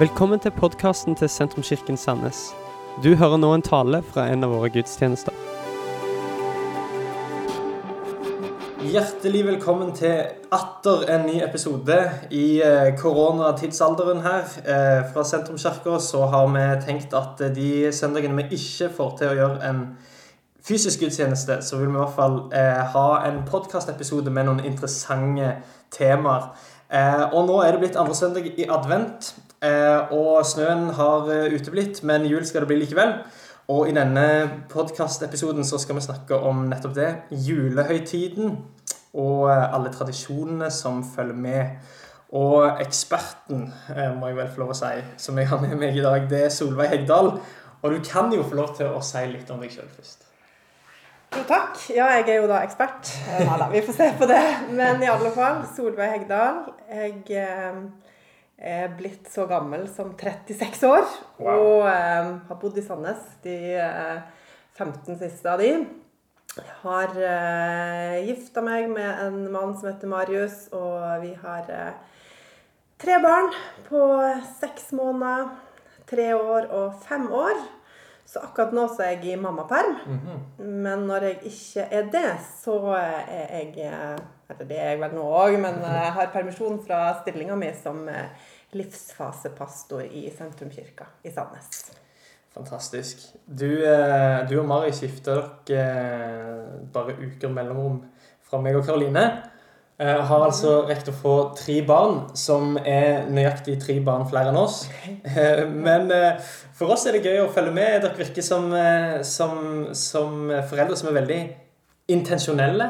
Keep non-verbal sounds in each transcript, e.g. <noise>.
Velkommen til podkasten til Sentrumskirken Sandnes. Du hører nå en tale fra en av våre gudstjenester. Hjertelig velkommen til atter en ny episode i eh, koronatidsalderen her. Eh, fra Sentrumskirka så har vi tenkt at de søndagene vi ikke får til å gjøre en fysisk gudstjeneste, så vil vi i hvert fall eh, ha en podkastepisode med noen interessante temaer. Eh, og nå er det blitt andre søndag i advent, eh, og snøen har eh, uteblitt, men jul skal det bli likevel. Og i denne podkastepisoden så skal vi snakke om nettopp det. Julehøytiden og eh, alle tradisjonene som følger med. Og eksperten, eh, må jeg vel få lov å si, som jeg har med meg i dag, det er Solveig Hegdal. Og du kan jo få lov til å si litt om deg sjøl først. Jo, takk. Ja, jeg er jo da ekspert. Eh, Nei da, vi får se på det. Men i alle fall, Solveig Hegdal. Jeg eh, er blitt så gammel som 36 år. Wow. Og eh, har bodd i Sandnes de eh, 15 siste av de. Har eh, gifta meg med en mann som heter Marius, og vi har eh, tre barn på seks måneder, tre år og fem år. Så akkurat nå så er jeg i mammaperm. Men når jeg ikke er det, så er jeg eh, Eller det er jeg vel nå òg, men jeg har permisjon fra stillinga mi som eh, livsfasepastor i Sentrumkirka i Sandnes. Fantastisk. Du, eh, du og Mari skifter dere eh, bare uker mellomrom fra meg og Karoline. Jeg har altså rekt å få tre barn, som er nøyaktig tre barn flere enn oss. <laughs> Eh, Men eh, for oss er det gøy å følge med. Dere virker som, eh, som, som foreldre som er veldig intensjonelle.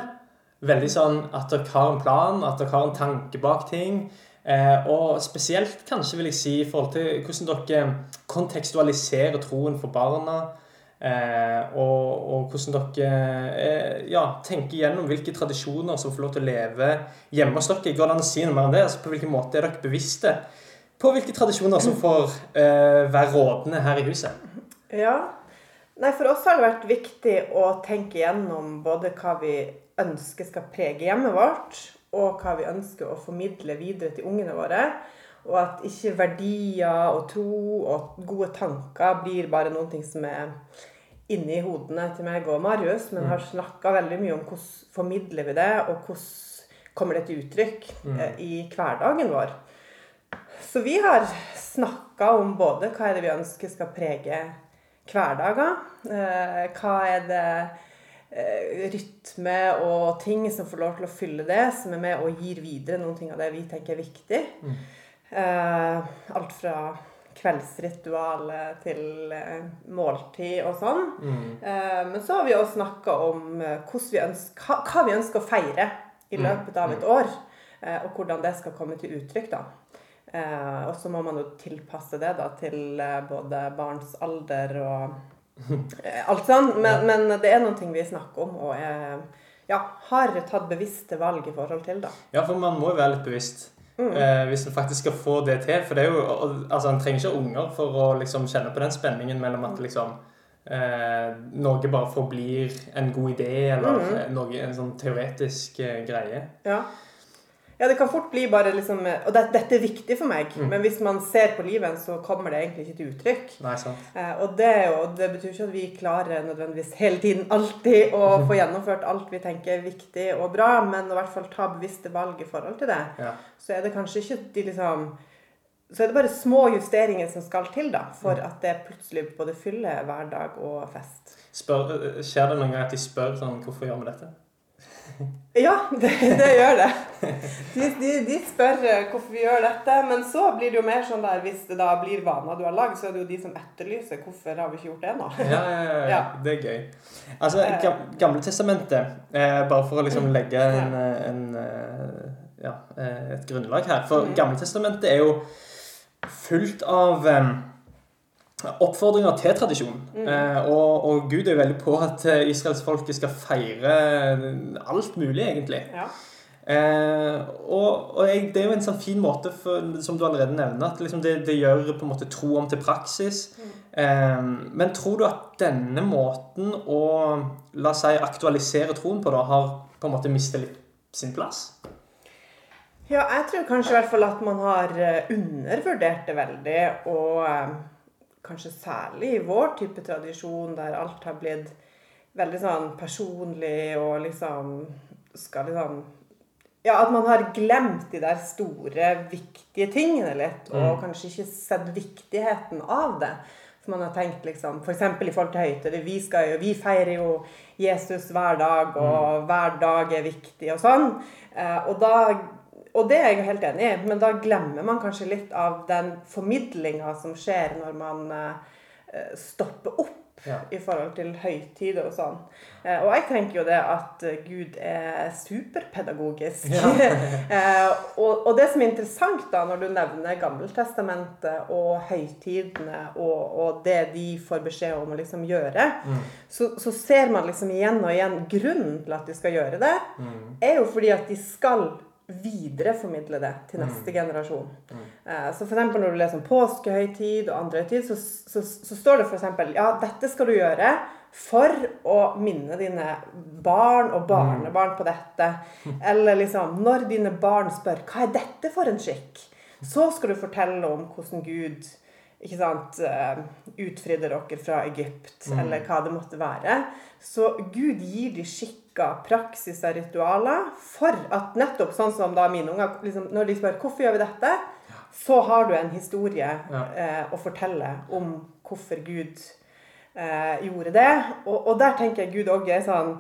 Veldig sånn at dere har en plan, at dere har en tanke bak ting. Eh, og spesielt kanskje vil jeg si i forhold til hvordan dere kontekstualiserer troen for barna. Eh, og, og hvordan dere eh, ja, tenker gjennom hvilke tradisjoner som får lov til å leve hjemme hos dere. Går det an å si noe mer om det? Altså, på hvilken måte er dere bevisste på hvilke tradisjoner som får uh, være rådende her i huset? Ja. Nei, for oss har det vært viktig å tenke gjennom både hva vi ønsker skal prege hjemmet vårt, og hva vi ønsker å formidle videre til ungene våre. Og at ikke verdier og tro og gode tanker blir bare noen ting som er inni hodene til meg og Marius, men har snakka veldig mye om hvordan formidler vi det, og hvordan kommer det til uttrykk eh, i hverdagen vår. Så vi har snakka om både hva er det vi ønsker skal prege hverdager, eh, hva er det rytme og ting som får lov til å fylle det, som er med og gir videre noen ting av det vi tenker er viktig. Eh, alt fra kveldsritualet til eh, måltid og sånn. Eh, men så har vi også snakka om eh, vi ønsker, hva, hva vi ønsker å feire i løpet av et år. Eh, og hvordan det skal komme til uttrykk, da. Eh, og så må man jo tilpasse det da til eh, både barns alder og eh, alt sånn. Men, men det er noen ting vi snakker om og er, ja, har tatt bevisste valg i forhold til, da. Ja, for man må jo være litt bevisst. Eh, hvis en faktisk skal få det til. For det er jo, altså En trenger ikke unger for å liksom kjenne på den spenningen mellom at liksom eh, noe bare forblir en god idé, eller eh, noe, en sånn teoretisk eh, greie. Ja. Ja, det kan fort bli bare liksom Og det, dette er viktig for meg, men hvis man ser på livet, så kommer det egentlig ikke til uttrykk. Nei, sant? Eh, og det, jo, det betyr ikke at vi klarer nødvendigvis hele tiden alltid å <laughs> få gjennomført alt vi tenker er viktig og bra, men å i hvert fall ta bevisste valg i forhold til det. Ja. Så er det kanskje ikke de liksom Så er det bare små justeringer som skal til da, for at det plutselig både fyller hverdag og fest. Spør, skjer det noen gang at de spør sånn Hvorfor gjør vi dette? <laughs> Ja, det, det gjør det. De, de, de spør eh, hvorfor vi gjør dette, men så blir det jo mer sånn der hvis det da blir vaner du har lagd, så er det jo de som etterlyser hvorfor har vi ikke gjort det ennå. Ja, ja, ja, ja. <laughs> Det er gøy. Altså, Gam- Gamle testamentet, eh, bare for å liksom legge en, eh, en, eh, ja, eh, et grunnlag her. For Gamle testamentet er jo fullt av eh, oppfordringer til tradisjon. Eh, og, og Gud er veldig på at eh, israelsfolket skal feire alt mulig, egentlig. Ja. Eh, og og jeg, det er jo en sånn fin måte, for, som du allerede nevner, at liksom det, det gjør på en måte tro om til praksis. Eh, men tror du at denne måten å la oss si, aktualisere troen på da, har på en måte mistet litt sin plass? Ja, jeg tror kanskje i hvert fall at man har eh, undervurdert det veldig. Og eh, kanskje særlig i vår type tradisjon, der alt har blitt veldig sånn personlig og liksom skal liksom Ja, at man har glemt de der store, viktige tingene litt, og Mm. kanskje ikke sett viktigheten av det. For man har tenkt liksom, F.eks. i forhold til høytider. Vi, skal jo- vi feirer jo Jesus hver dag, og hver dag er viktig og sånn. Eh, og, da, og det er jeg helt enig i, men da glemmer man kanskje litt av den formidlinga som skjer når man eh, stopper opp Ja. i forhold til høytider og sånn. Eh, og jeg tenker jo det at Gud er superpedagogisk. <laughs> eh, og, og det som er interessant da, når du nevner Gammeltestamentet og høytidene og, og det de får beskjed om å liksom gjøre, så, så ser man liksom igjen og igjen grunnen til at de skal gjøre det, er jo fordi at de skal videreformidle det til neste generasjon. Eh, Så for eksempel når du leser om påskehøytid og andre høytid, så, så, så står det eksempel ja, dette skal du gjøre for å minne dine barn og barnebarn på dette. Eller liksom når dine barn spør hva er dette for en skikk, så skal du fortelle om hvordan Gud ikke sant, eh, utfridde dere fra Egypt, eller hva det måtte være. Så Gud gir de skikker, praksiser, ritualer, for at nettopp sånn som da mine unger liksom, Når de spør hvorfor gjør vi dette, så har du en historie Ja. eh, å fortelle om hvorfor Gud eh, gjorde det. Og, og der tenker jeg Gud òg er sånn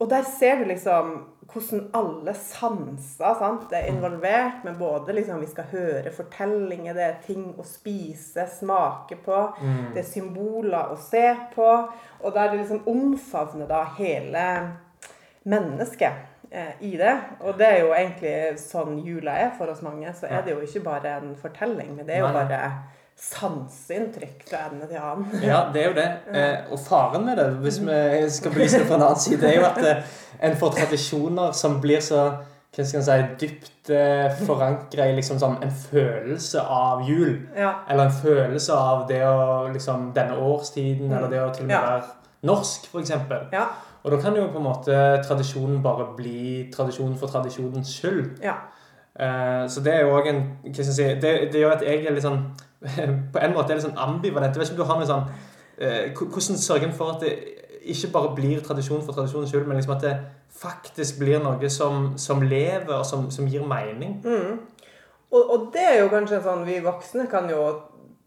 Og der ser du liksom hvordan alle sanser sant, er involvert. Med både liksom vi skal høre fortellinger, det er ting å spise, smake på. Det er symboler å se på. Og der det liksom omfavner da hele mennesket eh, i det. Og det er jo egentlig sånn jula er for oss mange. Så er det jo ikke bare en fortelling, men det er jo bare sanseinntrykk fra ende til annen. <laughs> Ja, det er jo det. Eh, og faren med det, hvis vi skal belyse det fra en annen side, er jo at eh, en får tradisjoner som blir så hva skal en si, dypt eh, forankra i liksom sånn en følelse av jul. Ja. Eller en følelse av det å liksom denne årstiden, eller det å til og med være norsk, f.eks. Ja. Og da kan jo på en måte tradisjonen bare bli tradisjon for tradisjonens skyld. ja. Eh, så det er jo òg en hva skal jeg si, det, det gjør at jeg er litt sånn <laughs> På en måte er litt sånn ambivalent. Jeg vet ikke om du har noe sånn eh, Hvordan sørger en for at det ikke bare blir tradisjon for tradisjonens skyld, men liksom at det faktisk blir noe som, som lever, og som, som gir mening? Og, og det er jo kanskje sånn vi voksne kan jo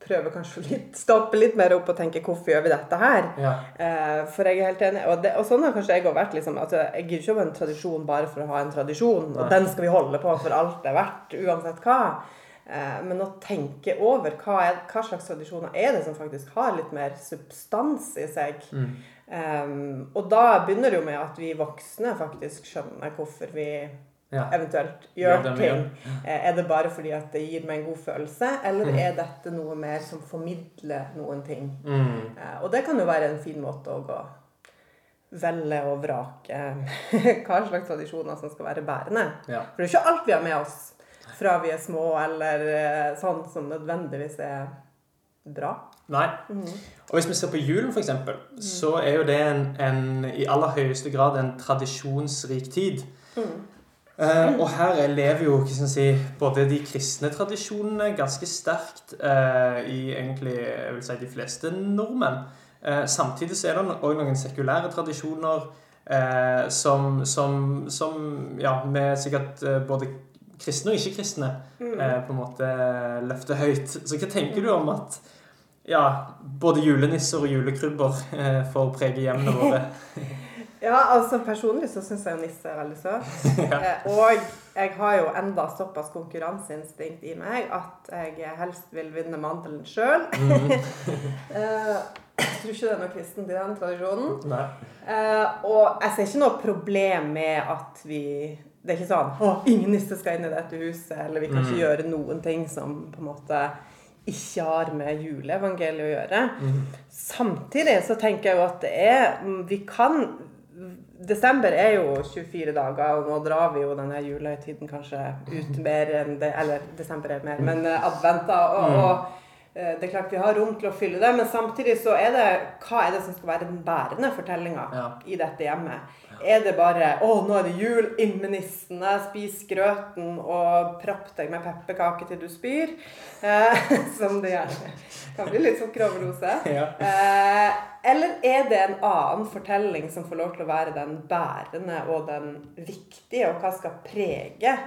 prøve kanskje litt, stoppe litt mer opp og tenke hvorfor gjør vi dette her? Ja. Eh, for jeg er helt enig. Og, det, og sånn har kanskje jeg òg vært. liksom, altså, Jeg gidder ikke ha en tradisjon bare for å ha en tradisjon, og den skal vi holde på for alt det er verdt, uansett hva. Eh, men å tenke over hva, er, hva slags tradisjoner er det som faktisk har litt mer substans i seg. Mm. Um, og da begynner det jo med at vi voksne faktisk skjønner hvorfor vi Ja. eventuelt Gjør ja, ting. Eh, Er det bare fordi at det gir meg en god følelse, eller Mm. er dette noe mer som formidler noen ting? Mm. Eh, Og det kan jo være en fin måte å gå velge og vrake <laughs> hva slags tradisjoner som skal være bærende. Ja. For det er ikke alt vi har med oss fra vi er små, eller eh, sånn som nødvendigvis er bra. Nei. Og hvis vi ser på julen, f.eks., eksempel, så er jo det en, en, i aller høyeste grad en tradisjonsrik tid. Eh, og her er- lever jo si, både de kristne tradisjonene ganske sterkt eh, i egentlig jeg vil si, de fleste nordmenn. Eh, samtidig så er det òg noen sekulære tradisjoner eh, som, som, som ja, vi sikkert eh, både kristne og ikke-kristne eh, på en måte løfter høyt. Så hva tenker du om at ja, både julenisser og julekrybber får prege hjemmene våre? <laughs> Ja, altså Personlig så syns jeg jo nisse er veldig søt. <laughs> ja. Og jeg har jo enda såpass konkurranseinstinkt i meg at jeg helst vil vinne mandelen sjøl. <laughs> <laughs> jeg tror ikke det er noe kristent i den tradisjonen. Nei. Eh, og jeg ser ikke noe problem med at vi Det er ikke sånn å, ingen nisse skal inn i dette huset, eller vi kan ikke gjøre noen ting som på en måte ikke har med juleevangeliet å gjøre. Samtidig så tenker jeg jo at det er mm, Vi kan Desember er jo 24 dager, og nå drar vi jo denne julehøytiden kanskje ut mer enn det Eller desember er mer, men eh, advent, da. Og, og det er klart vi har rom til å fylle det, men samtidig så er det hva er det som skal være den bærende fortellinga Ja. i dette hjemmet? Er det bare 'Å, nå er det jul, inn med spis grøten og propp deg med pepperkaker til du spyr'? Eh, <laughs> som det gjerne kan bli litt sukkeroverdose. <laughs> Ja. Eh, eller er det en annen fortelling som får lov til å være den bærende og den viktige, og hva skal prege?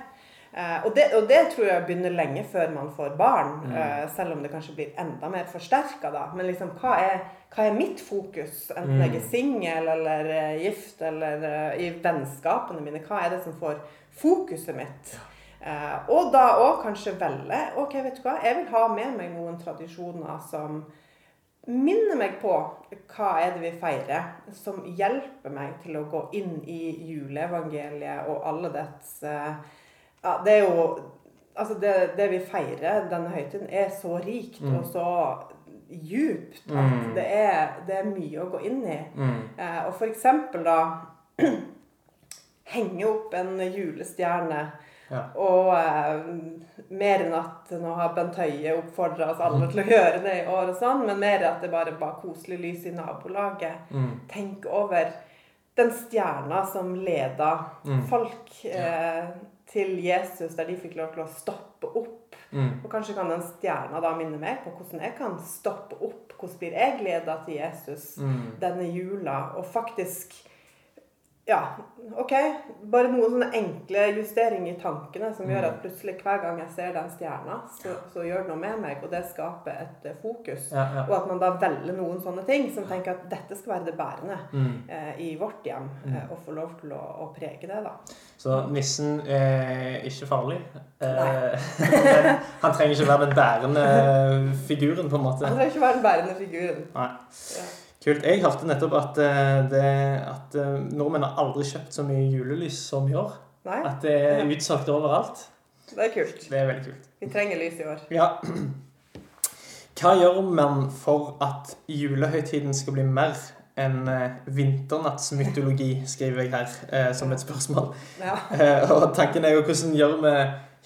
Eh, og, det, og det tror jeg begynner lenge før man får barn, mm. selv om det kanskje blir enda mer forsterka da. Men liksom, hva er, hva er mitt fokus, enten jeg er singel eller eh, gift eller eh, i vennskapene mine? Hva er det som får fokuset mitt? Eh, og da òg kanskje velge Ok, vet du hva, jeg vil ha med meg noen tradisjoner som minner meg på hva er det vi feirer, som hjelper meg til å gå inn i juleevangeliet og alle dets eh, Ja, det er jo Altså, det, det vi feirer denne høytiden, er så rikt og så djupt at Mm. det, er, det er mye å gå inn i. Mm. Eh, og for eksempel da <clears throat> henge opp en julestjerne. Ja. Og eh, mer enn at nå har Bent Høie oppfordra oss alle til å <laughs> gjøre det i år, og sånn, men mer at det bare var koselig lys i nabolaget. Mm. Tenk over den stjerna som leda Mm. folk eh, til Jesus, der de fikk lov til å stoppe opp. Mm. Og kanskje kan den stjerna da minne meg på hvordan jeg kan stoppe opp. Hvordan blir jeg leda til Jesus Mm. denne jula? Og faktisk Ja, OK. Bare noen sånne enkle justeringer i tankene som gjør Mm. at plutselig hver gang jeg ser den stjerna, så, så gjør det noe med meg, og det skaper et eh, fokus. Ja, ja. Og at man da velger noen sånne ting som tenker at dette skal være det bærende Mm. eh, i vårt hjem, eh, og få lov til å, å prege det, da. Så nissen er ikke farlig. Eh, men <laughs> han trenger ikke være den bærende figuren, på en måte. Han trenger ikke være den bærende figuren. Nei. Ja. Kult. Jeg hørte nettopp at, eh, det, at eh, nordmenn har aldri kjøpt så mye julelys som i år. Nei, At det er utsolgt overalt. det er kult. Det er veldig kult. Vi trenger lys i år. Ja. <clears throat> Hva gjør man for at julehøytiden skal bli mer enn eh, vinternattsmytologi, skriver jeg her som et spørsmål. Ja. <laughs> Og tanken er jo hvordan gjør vi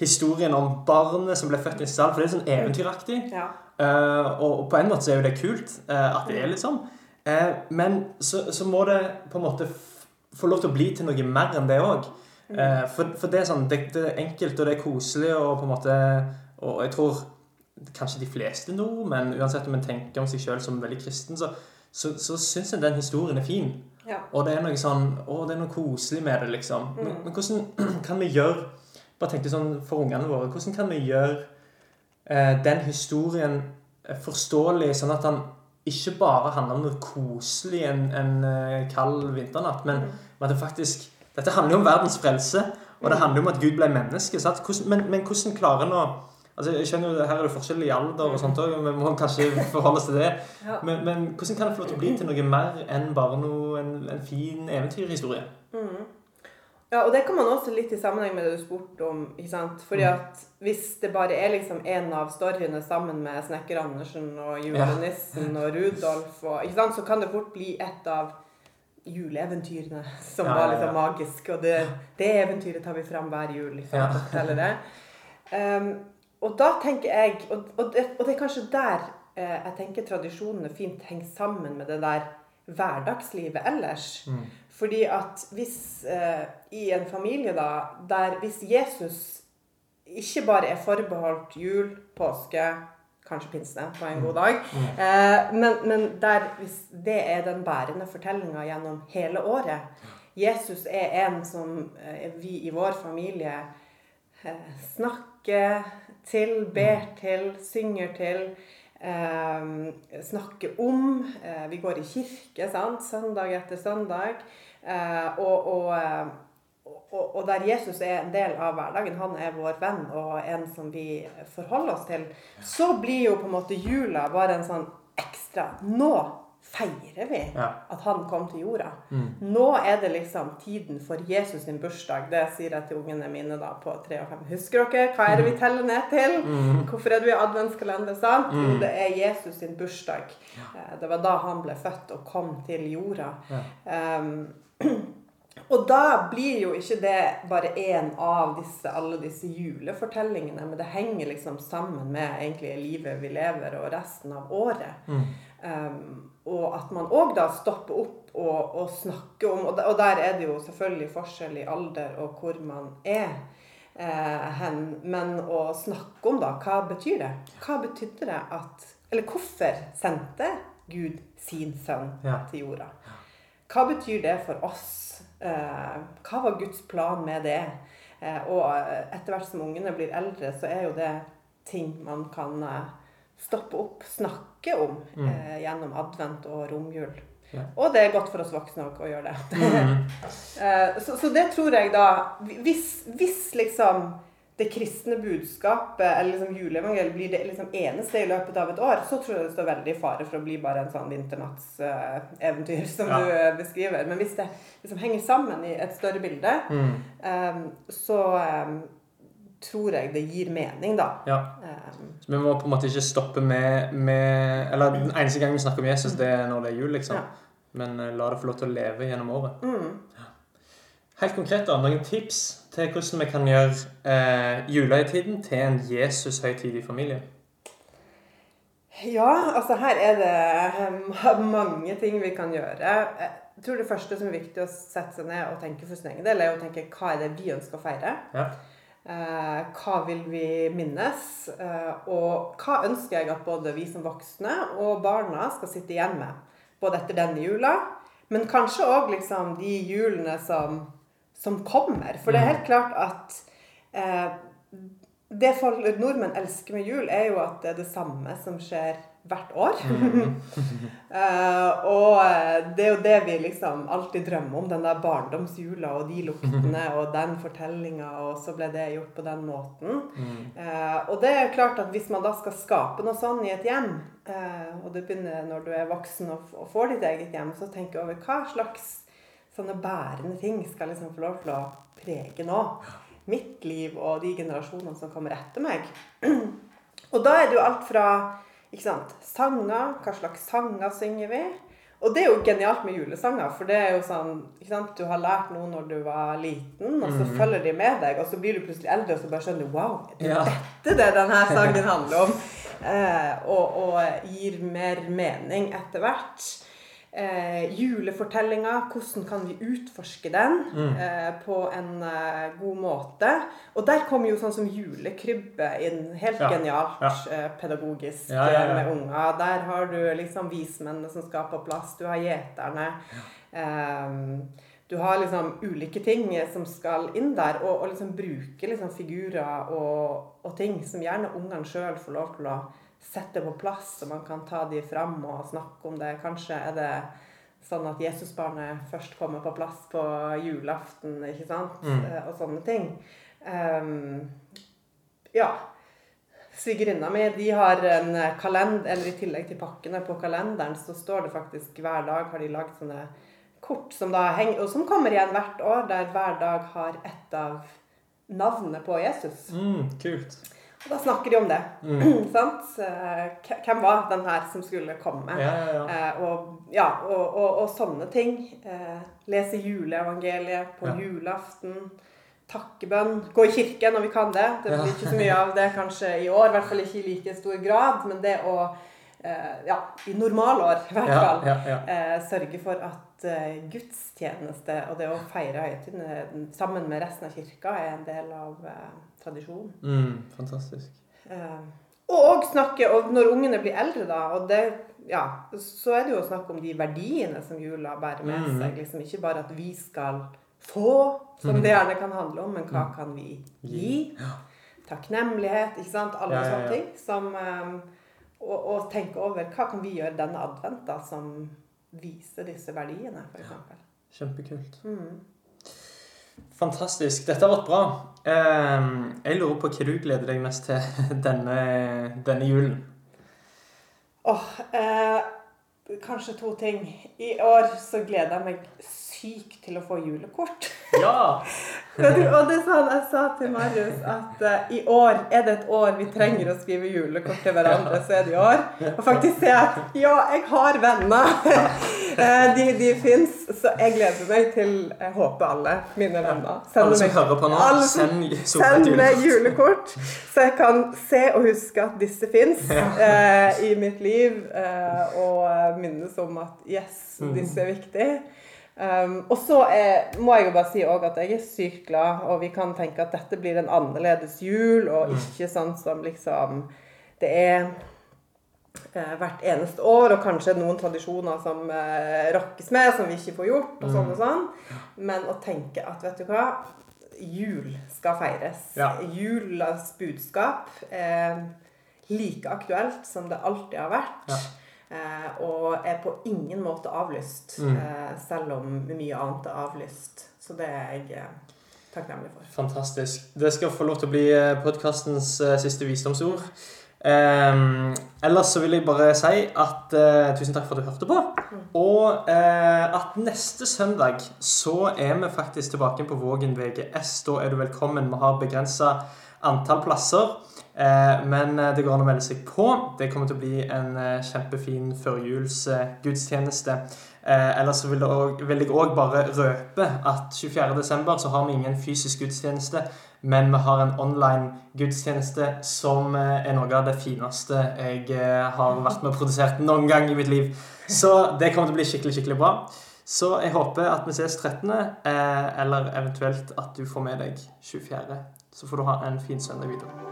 historien om barnet som ble født i stall, for det er sånn eventyraktig. ja. Og, på en måte så er jo det kult at det er litt sånn. Eh, men så, så må det på en måte få lov til å bli til noe mer enn det òg. Eh, for, for det er sånn, det, det er enkelt og det er koselig og på en måte Og jeg tror kanskje de fleste nå, men uansett om en tenker om seg sjøl som veldig kristen, så, så, så syns en den historien er fin. Ja. Og det er noe sånn Å, det er noe koselig med det, liksom. Men, Mm. men hvordan <clears throat> kan vi gjøre Bare tenkte sånn for ungene våre. Hvordan kan vi gjøre eh, den historien eh, forståelig, sånn at han ikke bare handler om noe koselig en, en eh, kald vinternatt, men Mm. at det faktisk Dette handler jo om verdens frelse, og det handler jo om at Gud ble menneske. Hvordan, men, men hvordan klarer en å Altså, jeg skjønner jo, Her er det forskjell i alder, og sånt òg, vi må kanskje <laughs> forholde oss til det. Men, men hvordan kan det få lov til å bli til noe mer enn bare noe, en, en fin eventyrhistorie? Mm. Ja, og det kan man også litt i sammenheng med det du spurte om. ikke sant? Fordi Mm. at hvis det bare er liksom en av storyene sammen med Snekker Andersen og julenissen og Rudolf, og, ikke sant? så kan det fort bli et av juleeventyrene som Ja, var ja, ja. liksom magisk. Og det, det eventyret tar vi fram hver jul. liksom, Ja. forteller det. Um, og da tenker jeg Og, og, det, og det er kanskje der eh, jeg tenker tradisjonene fint henger sammen med det der hverdagslivet ellers. Mm. Fordi at hvis eh, i en familie da, der hvis Jesus ikke bare er forbeholdt jul, påske, kanskje pinse på en god dag, eh, men, men der hvis det er den bærende fortellinga gjennom hele året Jesus er en som eh, vi i vår familie eh, snakker til, ber til, synger til. Eh, snakker om. Eh, vi går i kirke sant? søndag etter søndag. Eh, og, og, og, og der Jesus er en del av hverdagen, han er vår venn og en som vi forholder oss til, så blir jo på en måte jula bare en sånn ekstra Nå feirer vi Ja. at han kom til jorda. Mm. Nå er det liksom tiden for Jesus sin bursdag. Det sier jeg til ungene mine da på tre og fem. Husker dere hva er det vi teller ned til? Mm. Hvorfor er du i adventskalender? sant? Jo, det er Jesus sin bursdag. Ja. Det var da han ble født og kom til jorda. Ja. Um, Og da blir jo ikke det bare én av disse, alle disse julefortellingene, men det henger liksom sammen med egentlig livet vi lever, og resten av året. Mm. Um, og at man òg da stopper opp og, og snakker om og, og der er det jo selvfølgelig forskjell i alder og hvor man er eh, hen. Men å snakke om da, hva betyr det? Hva betydde det at Eller hvorfor sendte Gud sin sønn Ja. til jorda? Hva betyr det for oss? Eh, hva var Guds plan med det? Eh, og etter hvert som ungene blir eldre, så er jo det ting man kan eh, stoppe opp, snakke om Mm. eh, gjennom advent og romjul. Ja. Og det er godt for oss voksne å gjøre det. Mm. <laughs> Eh, så, så det tror jeg da Hvis, hvis liksom det kristne budskapet eller liksom juleevangeliet blir det liksom eneste i løpet av et år, så tror jeg det står veldig i fare for å bli bare en sånn vinternattseventyr som Ja. du eh, beskriver. Men hvis det liksom henger sammen i et større bilde, Mm. um, så um, tror jeg det gir mening, da. Ja. Um, Så vi må på en måte ikke stoppe med, med Eller den eneste gangen vi snakker om Jesus, det er når det er jul, liksom. Ja. Men eh, la det få lov til å leve gjennom året. mm. Helt konkret, da, noen tips til hvordan vi kan gjøre eh, julehøytiden til en Jesus-høytid i familien? Ja, altså her er det eh, mange ting vi kan gjøre. Jeg tror det første som er viktig å sette seg ned og tenke for sin egen del, er å tenke hva er det vi ønsker å feire? Ja. Eh, hva vil vi minnes? Eh, og hva ønsker jeg at både vi som voksne og barna skal sitte igjen med? Både etter denne jula, men kanskje òg liksom de julene som, som kommer. For det er helt klart at eh, det folk, nordmenn elsker med jul, er jo at det er det samme som skjer hvert år. <laughs> Eh, og eh, det er jo det vi liksom alltid drømmer om. Den der barndomsjula og de luktene og den fortellinga, og så ble det gjort på den måten. Eh, og det er klart at hvis man da skal skape noe sånn i et hjem, eh, og det begynner når du er voksen og, og får ditt eget hjem, så tenker jeg over hva slags sånne bærende ting skal liksom få lov til å prege nå. Mitt liv og de generasjonene som kommer etter meg. Og da er det jo alt fra ikke sant, sanger, hva slags sanger synger vi? Og det er jo genialt med julesanger, for det er jo sånn ikke sant, Du har lært noe når du var liten, og så følger de med deg, og så blir du plutselig eldre, og så bare skjønner du Wow, det er dette det denne <laughs> sangen handler om. Eh, og, og gir mer mening etter hvert. Eh, julefortellinga, hvordan kan vi utforske den eh, på en eh, god måte? Og der kommer jo sånn som julekrybbe inn. Helt Ja, genialt ja. eh, pedagogisk Ja, eh, med unger. Der har du liksom vismennene som skal på plass. Du har gjeterne. Ehm, du har liksom ulike ting som skal inn der, og, og liksom bruke liksom figurer og, og ting som gjerne ungene sjøl får lov til å sette på plass, så man kan ta de fram og snakke om det. Kanskje er det sånn at Jesusbarnet først kommer på plass på julaften, ikke sant? Mm. Eh, Og sånne ting. Um, ja. Svigerinna mi de har en kalender, eller i tillegg til pakkene på kalenderen, så står det faktisk hver dag har de lagd sånne kort som da henger, og som kommer igjen hvert år, der hver dag har ett av navnene på Jesus. Mm, kult. Og da snakker de om det. Mm. <clears throat> sant? Eh, Hvem var den her som skulle komme? Ja, ja, ja. Eh, og, ja, og, og, og sånne ting. Eh, lese juleevangeliet på julaften. Takkebønn. Gå i kirke når vi kan det. Det blir ikke så mye av det kanskje i år. I hvert fall ikke i like stor grad. Men det å ja, i normalår i hvert fall ja, ja. ja. sørge for at gudstjeneste og det å feire høytidene sammen med resten av kirka er en del av tradisjonen. Mm, fantastisk. Eh, og snakke og Når ungene blir eldre, da, og det, ja, så er det jo å snakke om de verdiene som jula bærer med mm. seg. Liksom Ikke bare at vi skal få, som det gjerne kan handle om, men hva kan vi gi? Takknemlighet, ikke sant? Alle Ja, ja, sånne ting. Som, eh, og, og tenke over hva kan vi gjøre denne advent da, som viser disse verdiene, f.eks. Kjempekult. Mm. Fantastisk. Dette har vært bra. Ehm, jeg lurer på hva du gleder deg mest til <laughs> denne, denne julen. Åh, eh, kanskje to ting. I år så gleder jeg meg sykt til å få julekort. Ja! <laughs> Og det sånn jeg sa til Marius at uh, i år er det et år vi trenger å skrive julekort til hverandre, så er det i år. Og faktisk si at ja, jeg har venner <laughs> Eh, de de fins, så jeg gleder meg til Jeg håper alle mine venner Alle som hører på nå, alle send Send meg julekort. så jeg kan se og huske at disse fins uh, i mitt liv. uh, og minnes om at yes, Mm. disse er viktige. Um, og så er, må jeg jo bare si òg at jeg er sykt glad, og vi kan tenke at dette blir en annerledes jul, og Mm. ikke sånn som liksom Det er eh, hvert eneste år, og kanskje noen tradisjoner som eh, rokkes med, som vi ikke får gjort, og sånn og Mm. sånn. Men å tenke at, vet du hva Jul skal feires. Ja. Julas budskap er like aktuelt som det alltid har vært. Ja. Eh, og er på ingen måte avlyst, Mm. eh, selv om mye annet er avlyst. Så det er jeg eh, takknemlig for. Fantastisk. Det skal få lov til å bli podkastens siste visdomsord. Um, ellers så vil jeg bare si at uh, tusen takk for at du hørte på. Og uh, at neste søndag så er vi faktisk tilbake på Vågen VGS. Da er du velkommen. Vi har begrensa antall plasser. Eh, men eh, det går an å melde seg på. Det kommer til å bli en eh, kjempefin førjulsgudstjeneste. Ellers så vil, jeg òg bare røpe at 24.12. så har vi ingen fysisk gudstjeneste, men vi har en online gudstjeneste som er noe av det fineste jeg har vært med og produsert noen gang i mitt liv. Så det kommer til å bli skikkelig, skikkelig bra. Så jeg håper at vi ses 13., eh, eller eventuelt at du får med deg 24. Så får du ha en fin søndag videre.